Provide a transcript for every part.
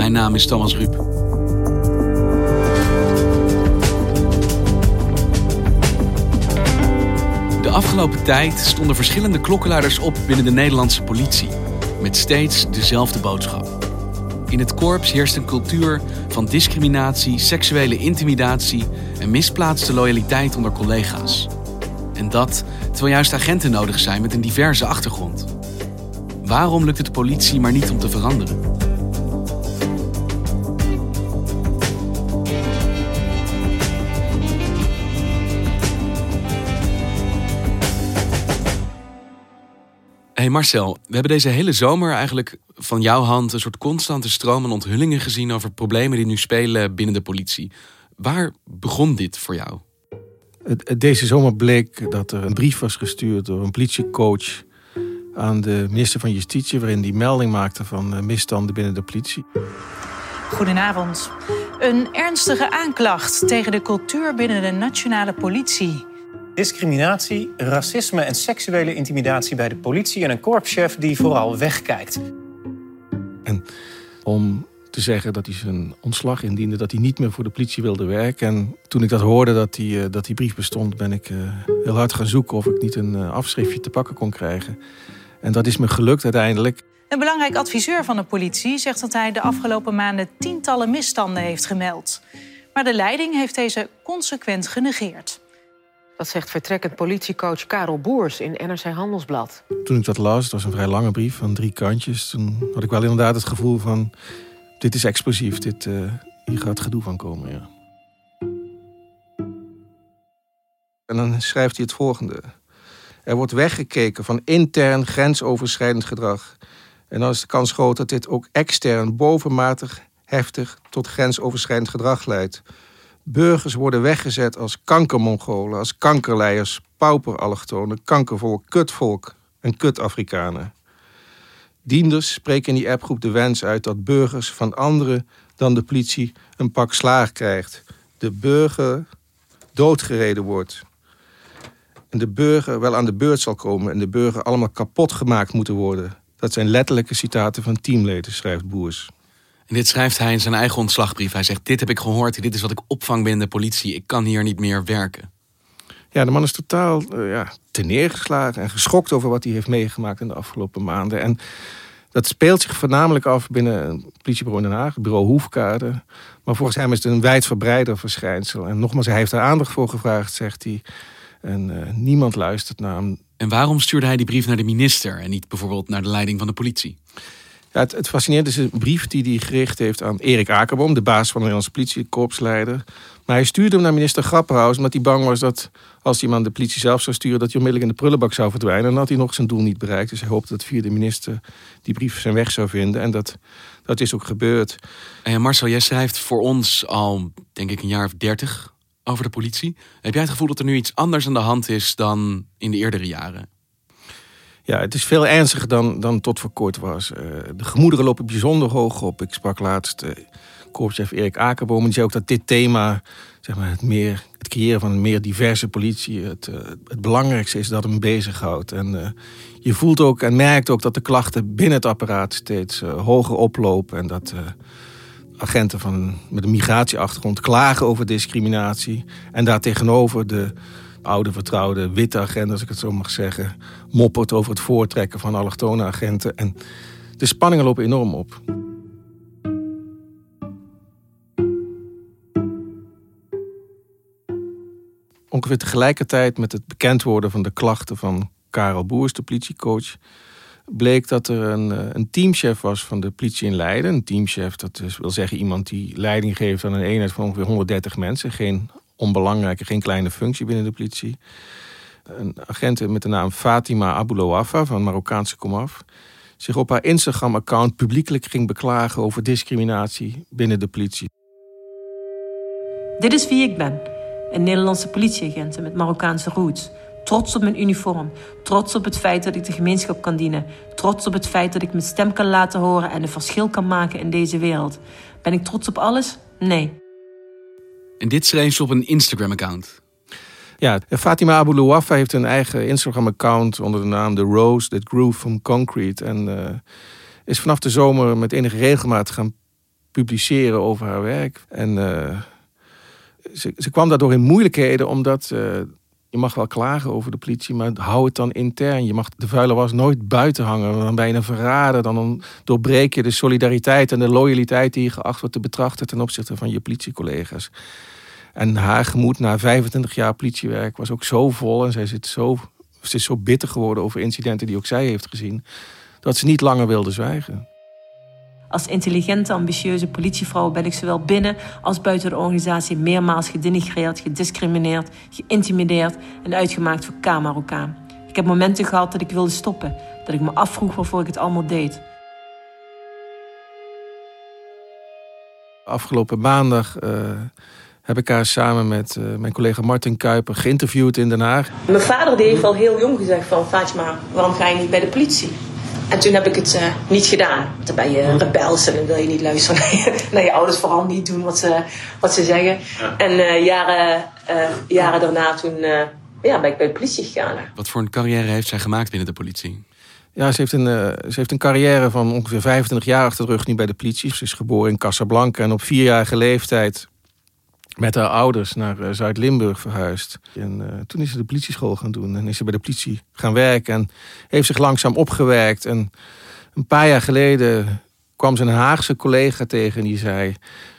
Mijn naam is Thomas Ruip. De afgelopen tijd stonden verschillende klokkenluiders op binnen de Nederlandse politie. Met steeds dezelfde boodschap. In het korps heerst een cultuur van discriminatie, seksuele intimidatie en misplaatste loyaliteit onder collega's. En dat terwijl juist agenten nodig zijn met een diverse achtergrond. Waarom lukt het politie maar niet om te veranderen? Hey Marcel, we hebben deze hele zomer eigenlijk van jouw hand een soort constante stroom aan onthullingen gezien over problemen die nu spelen binnen de politie. Waar begon dit voor jou? Deze zomer bleek dat er een brief was gestuurd door een politiecoach aan de minister van Justitie, waarin die melding maakte van eh, misstanden binnen de politie. Goedenavond. Een ernstige aanklacht tegen de cultuur binnen de nationale politie. Discriminatie, racisme en seksuele intimidatie bij de politie en een korpschef die vooral wegkijkt. En om te zeggen dat hij zijn ontslag indiende, dat hij niet meer voor de politie wilde werken. En toen ik dat hoorde dat die, eh, dat die brief bestond, ben ik eh, heel hard gaan zoeken of ik niet een afschriftje te pakken kon krijgen. En dat is me gelukt uiteindelijk. Een belangrijk adviseur van de politie zegt dat hij de afgelopen maanden tientallen misstanden heeft gemeld. Maar de leiding heeft deze consequent genegeerd. Dat zegt vertrekkend politiecoach Karel Boers in NRC Handelsblad. Toen ik dat las, het was een vrij lange brief van drie kantjes... toen had ik wel inderdaad het gevoel van... dit is explosief, dit, uh, hier gaat gedoe van komen, ja. En dan schrijft hij het volgende. Er wordt weggekeken van intern grensoverschrijdend gedrag. En dan is de kans groot dat dit ook extern bovenmatig heftig tot grensoverschrijdend gedrag leidt. Burgers worden weggezet als kankermongolen, als kankerleiers, pauperallochtonen, kankervolk, kutvolk en kutafrikanen. Dienders spreken in die appgroep de wens uit dat burgers van anderen dan de politie een pak slaag krijgt. De burger doodgereden wordt en de burger wel aan de beurt zal komen en de burger allemaal kapot gemaakt moeten worden. Dat zijn letterlijke citaten van teamleden, schrijft Boers. En dit schrijft hij in zijn eigen ontslagbrief. Hij zegt: Dit heb ik gehoord, dit is wat ik opvang binnen de politie. Ik kan hier niet meer werken. Ja, de man is totaal uh, ja, neergeslagen en geschokt over wat hij heeft meegemaakt in de afgelopen maanden. En dat speelt zich voornamelijk af binnen het politiebureau in Den Haag, bureau Hoefkade. Maar volgens hem is het een wijdverbreider verschijnsel. En nogmaals, hij heeft er aandacht voor gevraagd, zegt hij. En uh, niemand luistert naar hem. En waarom stuurde hij die brief naar de minister en niet bijvoorbeeld naar de leiding van de politie? Ja, het, het fascinerende is een brief die hij gericht heeft aan Erik Akerboom, de baas van de Nederlandse politie, korpsleider. Maar hij stuurde hem naar minister Grapperhaus omdat hij bang was dat als hij hem aan de politie zelf zou sturen, dat hij onmiddellijk in de prullenbak zou verdwijnen. En dan had hij nog zijn doel niet bereikt. Dus hij hoopte dat via de minister die brief zijn weg zou vinden. En dat, dat is ook gebeurd. En Marcel, jij schrijft voor ons al, denk ik, een jaar of dertig over de politie. Heb jij het gevoel dat er nu iets anders aan de hand is dan in de eerdere jaren? Ja, het is veel ernstiger dan, dan tot voor kort was. Uh, de gemoederen lopen bijzonder hoog op. Ik sprak laatst uh, korpschef Erik Akerboom. Die zei ook dat dit thema, zeg maar, het, meer, het creëren van een meer diverse politie... het, uh, het belangrijkste is dat hem bezighoudt. En je voelt ook en merkt ook dat de klachten binnen het apparaat steeds hoger oplopen. En dat agenten van, met een migratieachtergrond klagen over discriminatie. En daartegenover de oude vertrouwde witte agent, als ik het zo mag zeggen, moppert over het voortrekken van allochtone agenten. En de spanningen lopen enorm op. ongeveer tegelijkertijd met het bekend worden van de klachten van Karel Boers, de politiecoach, bleek dat er een, eh, een teamchef was van de politie in Leiden. Een teamchef, dat wil zeggen iemand die leiding geeft aan een eenheid van ongeveer 130 mensen. Geen onbelangrijke, geen kleine functie binnen de politie. Een agent met de naam Fatima Aboulouafa van Marokkaanse komaf zich op haar Instagram-account publiekelijk ging beklagen over discriminatie binnen de politie. Dit is wie ik ben. Een Nederlandse politieagent met Marokkaanse roots. Trots op mijn uniform. Trots op het feit dat ik de gemeenschap kan dienen. Trots op het feit dat ik mijn stem kan laten horen en een verschil kan maken in deze wereld. Ben ik trots op alles? Nee. En dit schreef ze op een Instagram-account. Ja, Fatima Abu Luwafa heeft een eigen Instagram-account onder de naam The Rose That Grew From Concrete. En uh, is vanaf de zomer met enige regelmaat gaan publiceren over haar werk. En uh, ze, ze, kwam daardoor in moeilijkheden omdat... Uh, je mag wel klagen over de politie, maar hou het dan intern. Je mag de vuile was nooit buiten hangen. Dan ben je een verrader. Dan doorbreek je de solidariteit en de loyaliteit die je geacht wordt te betrachten ten opzichte van je politiecollega's. En haar gemoed na 25 jaar politiewerk was ook zo vol. En zij zit zo, ze is zo bitter geworden over incidenten die ook zij heeft gezien. Dat ze niet langer wilde zwijgen. Als intelligente, ambitieuze politievrouw ben ik zowel binnen als buiten de organisatie meermaals gedenigreerd, gediscrimineerd, geïntimideerd en uitgemaakt voor K-Marokkaan. Ik heb momenten gehad dat ik wilde stoppen, dat ik me afvroeg waarvoor ik het allemaal deed. Afgelopen maandag uh, heb ik haar samen met uh, mijn collega Martin Kuiper geïnterviewd in Den Haag. Mijn vader die heeft al heel jong gezegd van Fatima, waarom ga je niet bij de politie? En toen heb ik het uh, niet gedaan. Dan ben je rebels en dan wil je niet luisteren naar je, naar je ouders. Vooral niet doen wat ze, wat ze zeggen. Ja. En uh, jaren, jaren daarna toen ja, ben ik bij de politie gegaan. Wat voor een carrière heeft zij gemaakt binnen de politie? Ja, ze heeft, een, ze heeft een carrière van ongeveer 25 jaar achter de rug nu bij de politie. Ze is geboren in Casablanca en op vierjarige leeftijd met haar ouders naar Zuid-Limburg verhuisd. En uh, toen is ze de politieschool gaan doen en is ze bij de politie gaan werken en heeft zich langzaam opgewerkt. En een paar jaar geleden kwam ze een Haagse collega tegen en die zei: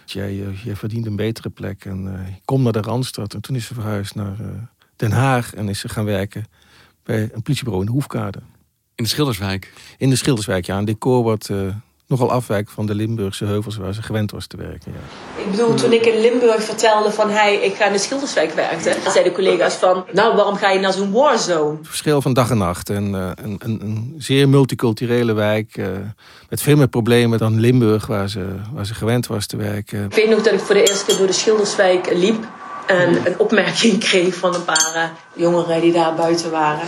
Jij, je verdient een betere plek en uh, kom naar de Randstad. En toen is ze verhuisd naar uh, Den Haag en is ze gaan werken bij een politiebureau in de Hoefkade. In de Schilderswijk? In de Schilderswijk, ja. Een decor wat nogal afwijkt van de Limburgse heuvels waar ze gewend was te werken. Ja. Ik bedoel, toen ik in Limburg vertelde van hey, ik ga in de Schilderswijk werken, zeiden collega's van nou, waarom ga je naar zo'n warzone? Het verschil van dag en nacht. En, uh, een, een, een, zeer multiculturele wijk uh, met veel meer problemen dan Limburg, waar ze, waar ze gewend was te werken. Ik weet nog dat ik voor de eerste keer door de Schilderswijk liep. En een opmerking kreeg van een paar uh, jongeren die daar buiten waren.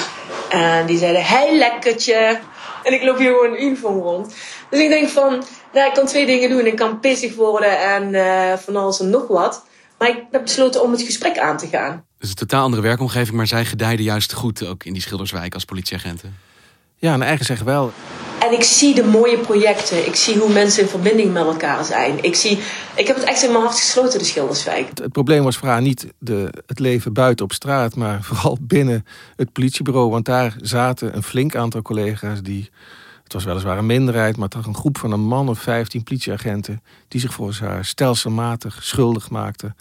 En die zeiden, hey lekkertje. En ik loop hier gewoon een uniform rond. Dus ik denk van, nou, ik kan twee dingen doen. Ik kan pissig worden en uh, van alles en nog wat. Maar ik heb besloten om het gesprek aan te gaan. Dus een totaal andere werkomgeving, maar zij gedijden juist goed ook in die Schilderswijk als politieagenten. Ja, naar eigen zeggen wel. En ik zie de mooie projecten. Ik zie hoe mensen in verbinding met elkaar zijn. Ik, zie, ik heb het echt in mijn hart gesloten, de Schilderswijk. Het, probleem was voor haar niet de, het leven buiten op straat, maar vooral binnen het politiebureau. Want daar zaten een flink aantal collega's die. Het was weliswaar een minderheid, maar toch een groep van een man of 15 politieagenten. die zich volgens haar stelselmatig schuldig maakten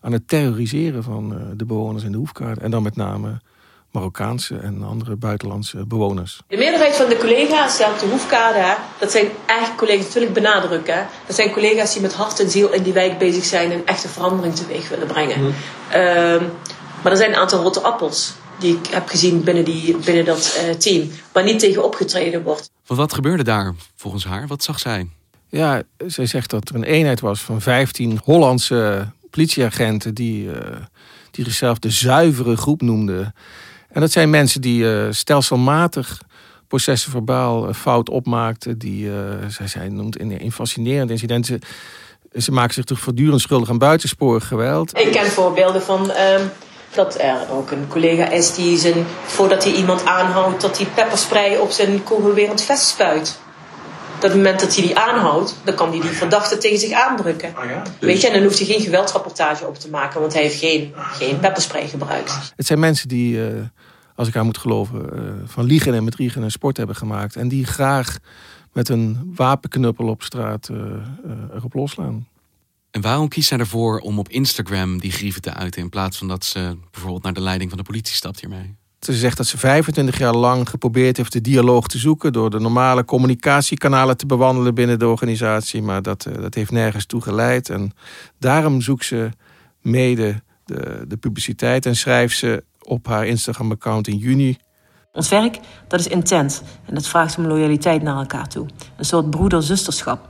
aan het terroriseren van de bewoners in de hoefkade. En dan met name Marokkaanse en andere buitenlandse bewoners. De meerderheid van de collega's op de Hoefkade, dat zijn eigenlijk collega's, dat wil ik benadrukken. Dat zijn collega's die met hart en ziel in die wijk bezig zijn en echte verandering teweeg willen brengen. Mm. Um, maar er zijn een aantal rotte appels die ik heb gezien binnen, die, binnen dat uh, team, waar niet tegen opgetreden wordt. Want wat gebeurde daar volgens haar? Wat zag zij? Ja, zij zegt dat er een eenheid was van 15 Hollandse politieagenten die, uh, die zichzelf de zuivere groep noemden. En dat zijn mensen die uh, stelselmatig processen verbaal uh, fout opmaakten. Die, uh, zij zijn noemt in, in fascinerende incidenten. Ze, ze maken zich toch voortdurend schuldig aan buitensporig geweld. Ik ken voorbeelden van um, dat er ook een collega is die zijn, voordat hij iemand aanhoudt, dat hij pepperspray op zijn kogelwerend vest spuit. Op het moment dat hij die aanhoudt, dan kan hij die verdachte tegen zich aandrukken. Oh ja? Weet je, en dan hoeft hij geen geweldsrapportage op te maken, want hij heeft geen, geen pepperspray gebruikt. Het zijn mensen die, uh, als ik haar moet geloven, uh, van liegen en met riegen een sport hebben gemaakt. En die graag met een wapenknuppel op straat uh, erop loslaan. En waarom kiest zij ervoor om op Instagram die grieven te uiten in plaats van dat ze bijvoorbeeld naar de leiding van de politie stapt hiermee? Ze zegt dat ze 25 jaar lang geprobeerd heeft de dialoog te zoeken door de normale communicatiekanalen te bewandelen binnen de organisatie, maar dat, eh, dat heeft nergens toe geleid. En daarom zoekt ze mede de, de publiciteit en schrijft ze op haar Instagram-account in juni. Ons werk, dat is intent en dat vraagt om loyaliteit naar elkaar toe. Een soort broeder-zusterschap.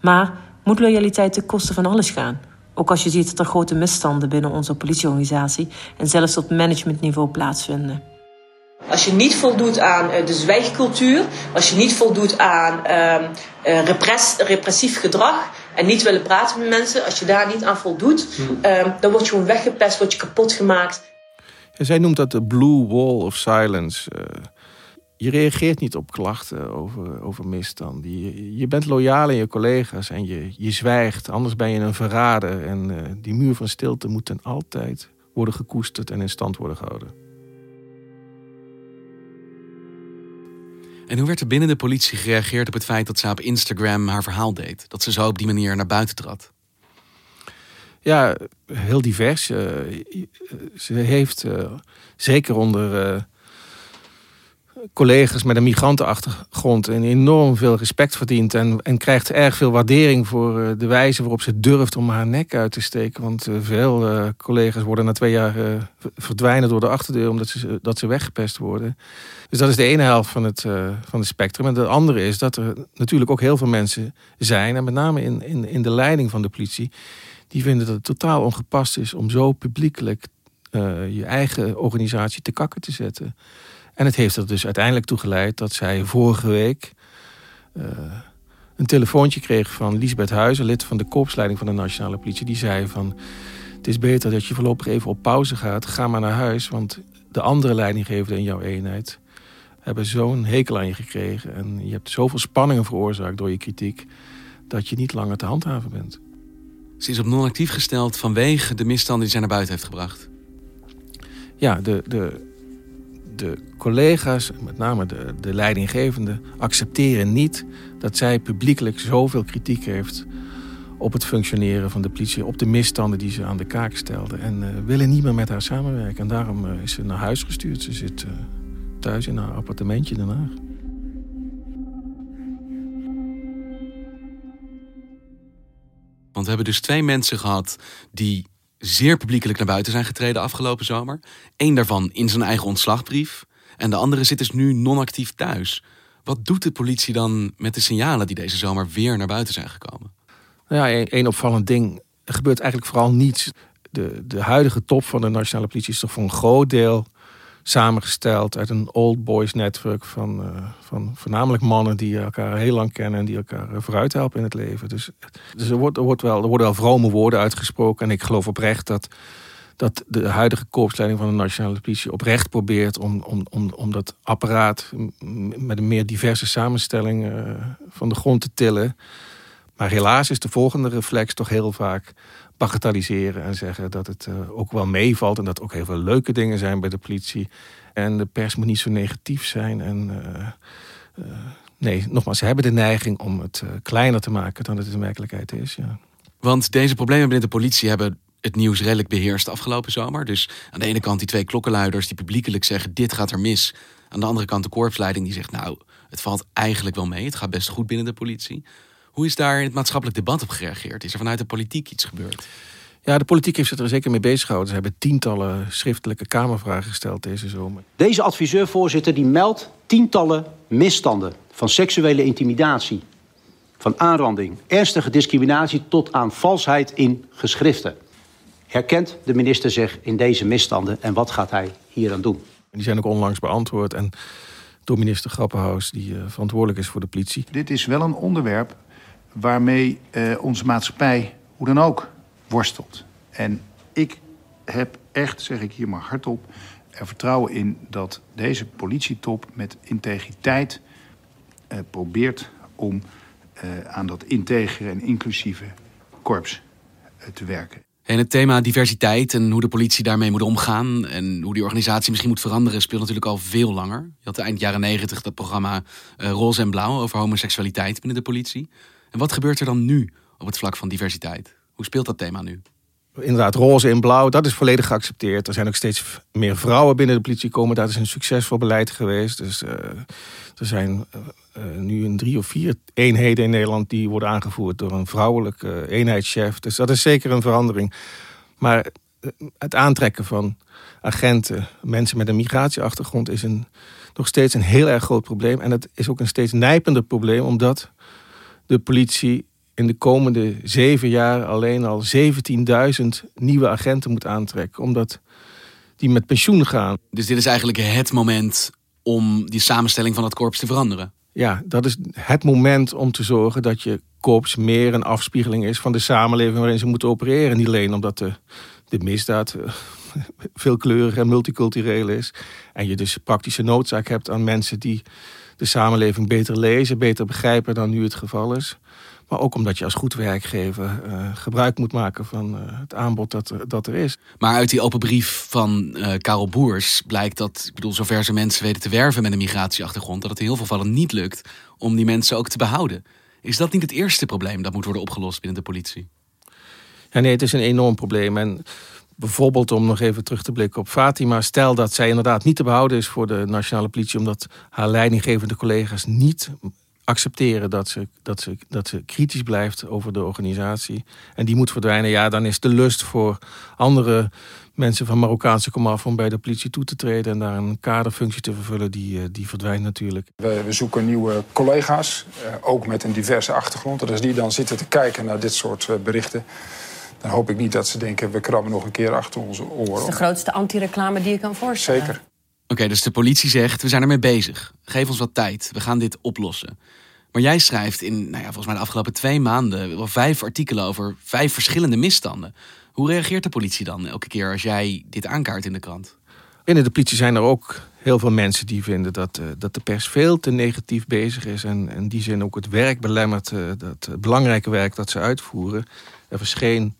Maar moet loyaliteit ten koste van alles gaan? Ook als je ziet dat er grote misstanden binnen onze politieorganisatie en zelfs op managementniveau plaatsvinden. Als je niet voldoet aan uh, de zwijgcultuur, als je niet voldoet aan uh, uh, repress, repressief gedrag en niet willen praten met mensen, als je daar niet aan voldoet, hmm. dan word je gewoon weggepest, word je kapot gemaakt. Ja, zij noemt dat de blue wall of silence. je reageert niet op klachten over, over misstand. Je, je bent loyaal aan je collega's en je, je zwijgt, anders ben je een verrader. En die muur van stilte moet ten altijd worden gekoesterd en in stand worden gehouden. En hoe werd er binnen de politie gereageerd op het feit dat ze op Instagram haar verhaal deed? Dat ze zo op die manier naar buiten trad? Ja, heel divers. Uh, ze heeft uh, zeker onder uh, collega's met een migrantenachtergrond en enorm veel respect verdient. En, en krijgt erg veel waardering voor eh, de wijze waarop ze durft om haar nek uit te steken. Want eh, veel collega's worden na twee jaar verdwijnen door de achterdeur omdat ze, dat ze weggepest worden. Dus dat is de ene helft van het, van het spectrum. En de andere is dat er natuurlijk ook heel veel mensen zijn, en met name in, in, in de leiding van de politie, die vinden dat het totaal ongepast is om zo publiekelijk je eigen organisatie te kakken te zetten. En het heeft er dus uiteindelijk toe geleid dat zij vorige week uh, een telefoontje kreeg van Lisbeth Huizen, lid van de korpsleiding van de Nationale Politie. Die zei van, het is beter dat je voorlopig even op pauze gaat. Ga maar naar huis, want de andere leidinggevenden in jouw eenheid hebben zo'n hekel aan je gekregen. En je hebt zoveel spanningen veroorzaakt door je kritiek, dat je niet langer te handhaven bent. Ze is op non-actief gesteld vanwege de misstanden die zij naar buiten heeft gebracht. Ja, de, de, de collega's, met name de, de leidinggevende, accepteren niet dat zij publiekelijk zoveel kritiek heeft op het functioneren van de politie, op de misstanden die ze aan de kaak stelde. En uh, willen niet meer met haar samenwerken. En daarom uh, is ze naar huis gestuurd. Ze zit uh, thuis in haar appartementje Haag. Want we hebben dus twee mensen gehad die zeer publiekelijk naar buiten zijn getreden afgelopen zomer. Eén daarvan in zijn eigen ontslagbrief. En de andere zit dus nu non-actief thuis. Wat doet de politie dan met de signalen die deze zomer weer naar buiten zijn gekomen? Nou ja, één opvallend ding. Er gebeurt eigenlijk vooral niets. De, de huidige top van de nationale politie is toch voor een groot deel samengesteld uit een old boys netwerk van, uh, van voornamelijk mannen die elkaar heel lang kennen en die elkaar eh, vooruit helpen in het leven. Dus, dus er, wordt, er, wordt wel, er worden wel vrome woorden uitgesproken en ik geloof oprecht dat, dat de huidige korpsleiding van de nationale politie oprecht probeert om, om, om, om dat apparaat met een meer diverse samenstelling uh, van de grond te tillen. Maar helaas is de volgende reflex toch heel vaak bagatelliseren en zeggen dat het uh, ook wel meevalt en dat ook heel veel leuke dingen zijn bij de politie. En de pers moet niet zo negatief zijn. En uh, uh, nee, nogmaals, ze hebben de neiging om het kleiner te maken dan het in werkelijkheid is. Ja. Want deze problemen binnen de politie hebben het nieuws redelijk beheerst afgelopen zomer. Dus aan de ene kant die twee klokkenluiders die publiekelijk zeggen dit gaat er mis. Aan de andere kant de korpsleiding die zegt nou het valt eigenlijk wel mee. Het gaat best goed binnen de politie. Hoe is daar in het maatschappelijk debat op gereageerd? Is er vanuit de politiek iets gebeurd? Ja, de politiek heeft zich er zeker mee bezig gehouden. Ze hebben tientallen schriftelijke Kamervragen gesteld deze zomer. Deze adviseur-voorzitter die meldt tientallen misstanden van seksuele intimidatie, van aanranding, ernstige discriminatie tot aan valsheid in geschriften. Herkent de minister zich in deze misstanden en wat gaat hij hier aan doen? Die zijn ook onlangs beantwoord en door minister Grappenhaus, die uh, verantwoordelijk is voor de politie. Dit is wel een onderwerp waarmee uh, onze maatschappij hoe dan ook worstelt. En ik heb echt, zeg ik hier maar hardop, er vertrouwen in dat deze politietop met integriteit uh, probeert om uh, aan dat integere en inclusieve korps te werken. En het thema diversiteit en hoe de politie daarmee moet omgaan en hoe die organisatie misschien moet veranderen, speelt natuurlijk al veel langer. Je had eind jaren negentig dat programma uh, Roze en Blauw over homoseksualiteit binnen de politie. En wat gebeurt er dan nu op het vlak van diversiteit? Hoe speelt dat thema nu? Inderdaad, roze en blauw, dat is volledig geaccepteerd. Er zijn ook steeds meer vrouwen binnen de politie komen. Dat is een succesvol beleid geweest. Dus uh, er zijn uh, nu een drie of vier eenheden in Nederland die worden aangevoerd door een vrouwelijke eenheidschef. Dus dat is zeker een verandering. Maar het aantrekken van agenten, mensen met een migratieachtergrond, is een, nog steeds een heel erg groot probleem. En het is ook een steeds nijpender probleem, omdat de politie in de komende zeven jaar alleen al 17.000 nieuwe agenten moet aantrekken. Omdat die met pensioen gaan. Dus dit is eigenlijk het moment om die samenstelling van het korps te veranderen? Ja, dat is het moment om te zorgen dat je korps meer een afspiegeling is van de samenleving waarin ze moeten opereren. Niet alleen omdat de, de misdaad eh, veelkleurig en multicultureel is. En je dus praktische noodzaak hebt aan mensen die de samenleving beter lezen, beter begrijpen dan nu het geval is. Maar ook omdat je als goed werkgever uh, gebruik moet maken van uh, het aanbod dat er, dat er is. Maar uit die open brief van uh, Karel Boers blijkt dat, ik bedoel, zover ze mensen weten te werven met een migratieachtergrond, dat het in heel veel gevallen niet lukt om die mensen ook te behouden. Is dat niet het eerste probleem dat moet worden opgelost binnen de politie? Ja, nee, het is een enorm probleem. En bijvoorbeeld om nog even terug te blikken op Fatima. Stel dat zij inderdaad niet te behouden is voor de nationale politie, omdat haar leidinggevende collega's niet accepteren dat ze, dat, ze, dat ze kritisch blijft over de organisatie. En die moet verdwijnen. Ja, dan is de lust voor andere mensen van Marokkaanse komaf om bij de politie toe te treden en daar een kaderfunctie te vervullen, die, eh, die verdwijnt natuurlijk. We, we zoeken nieuwe collega's, eh, ook met een diverse achtergrond. En als die dan zitten te kijken naar dit soort eh, berichten, dan hoop ik niet dat ze denken, we krabben nog een keer achter onze oren. Dat is de grootste anti-reclame die je kan voorstellen. Zeker. Oké, dus de politie zegt, we zijn ermee bezig. Geef ons wat tijd, we gaan dit oplossen. Maar jij schrijft in, nou ja, volgens mij de afgelopen twee maanden... wel vijf artikelen over vijf verschillende misstanden. Hoe reageert de politie dan elke keer als jij dit aankaart in de krant? Binnen de politie zijn er ook heel veel mensen die vinden dat, uh, dat de pers veel te negatief bezig is. En in die zin ook het werk belemmert, uh, dat belangrijke werk dat ze uitvoeren. Er verscheen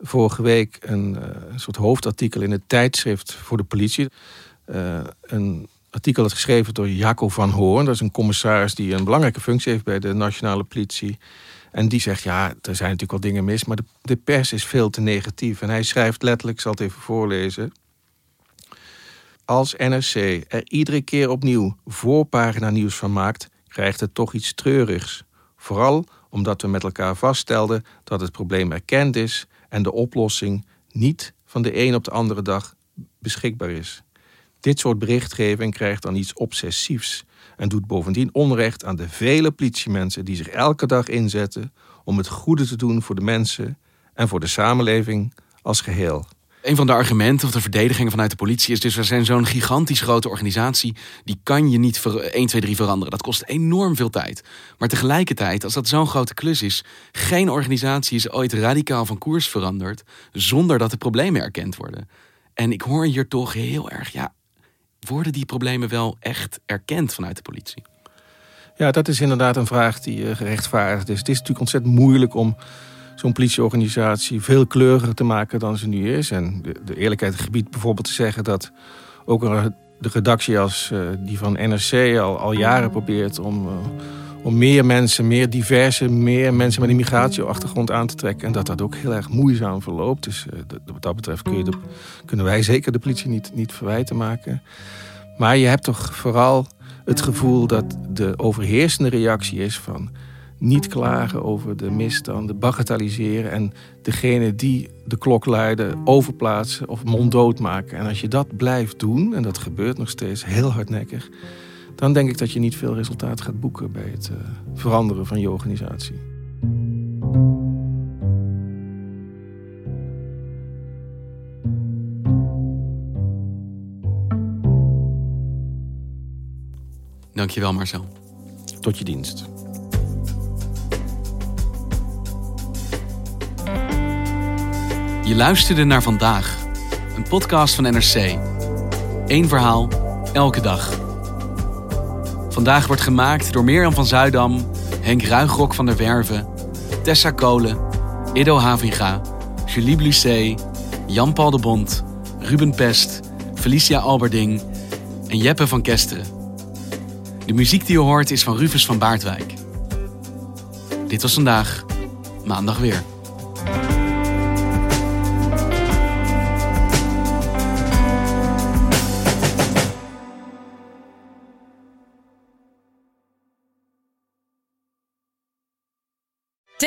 vorige week een, uh, een soort hoofdartikel in het tijdschrift voor de politie. een artikel dat geschreven door Jaco van Hoorn. Dat is een commissaris die een belangrijke functie heeft bij de nationale politie. En die zegt, ja, er zijn natuurlijk wel dingen mis, maar de, de pers is veel te negatief. En hij schrijft letterlijk, ik zal het even voorlezen. Als NRC er iedere keer opnieuw voorpagina nieuws van maakt, krijgt het toch iets treurigs. Vooral omdat we met elkaar vaststelden dat het probleem erkend is en de oplossing niet van de een op de andere dag beschikbaar is. Dit soort berichtgeving krijgt dan iets obsessiefs en doet bovendien onrecht aan de vele politiemensen die zich elke dag inzetten om het goede te doen voor de mensen en voor de samenleving als geheel. Een van de argumenten of de verdedigingen vanuit de politie is dus: we zijn zo'n gigantisch grote organisatie, die kan je niet 1, 2, 3 veranderen. Dat kost enorm veel tijd. Maar tegelijkertijd, als dat zo'n grote klus is, geen organisatie is ooit radicaal van koers veranderd zonder dat de problemen erkend worden. En ik hoor hier toch heel erg, ja, worden die problemen wel echt erkend vanuit de politie? Ja, dat is inderdaad een vraag die gerechtvaardigd is. Het is natuurlijk ontzettend moeilijk om zo'n politieorganisatie veel kleuriger te maken dan ze nu is. En de, de eerlijkheid gebied bijvoorbeeld te zeggen dat ook de redactie als uh, die van NRC al, al jaren probeert om, uh, om meer mensen, meer diverse, meer mensen met een migratieachtergrond aan te trekken. En dat dat ook heel erg moeizaam verloopt. Dus uh, wat dat betreft kun je kunnen wij zeker de politie niet, niet verwijten maken. Maar je hebt toch vooral het gevoel dat de overheersende reactie is van niet klagen over de misstanden, bagatelliseren en degene die de klok luiden overplaatsen of monddood maken. En als je dat blijft doen, en dat gebeurt nog steeds heel hardnekkig, dan denk ik dat je niet veel resultaat gaat boeken bij het uh, veranderen van je organisatie. Dankjewel Marcel. Tot je dienst. Je luisterde naar vandaag, een podcast van NRC. Eén verhaal, elke dag. Vandaag wordt gemaakt door Mirjam van Zuidam, Henk Ruigrok van der Werven, Tessa Kolen, Ido Havinga, Julie Blusset, Jan-Paul de Bond, Ruben Pest, Felicia Alberding en Jeppe van Kesteren. De muziek die je hoort is van Rufus van Baardwijk. Dit was vandaag, maandag weer.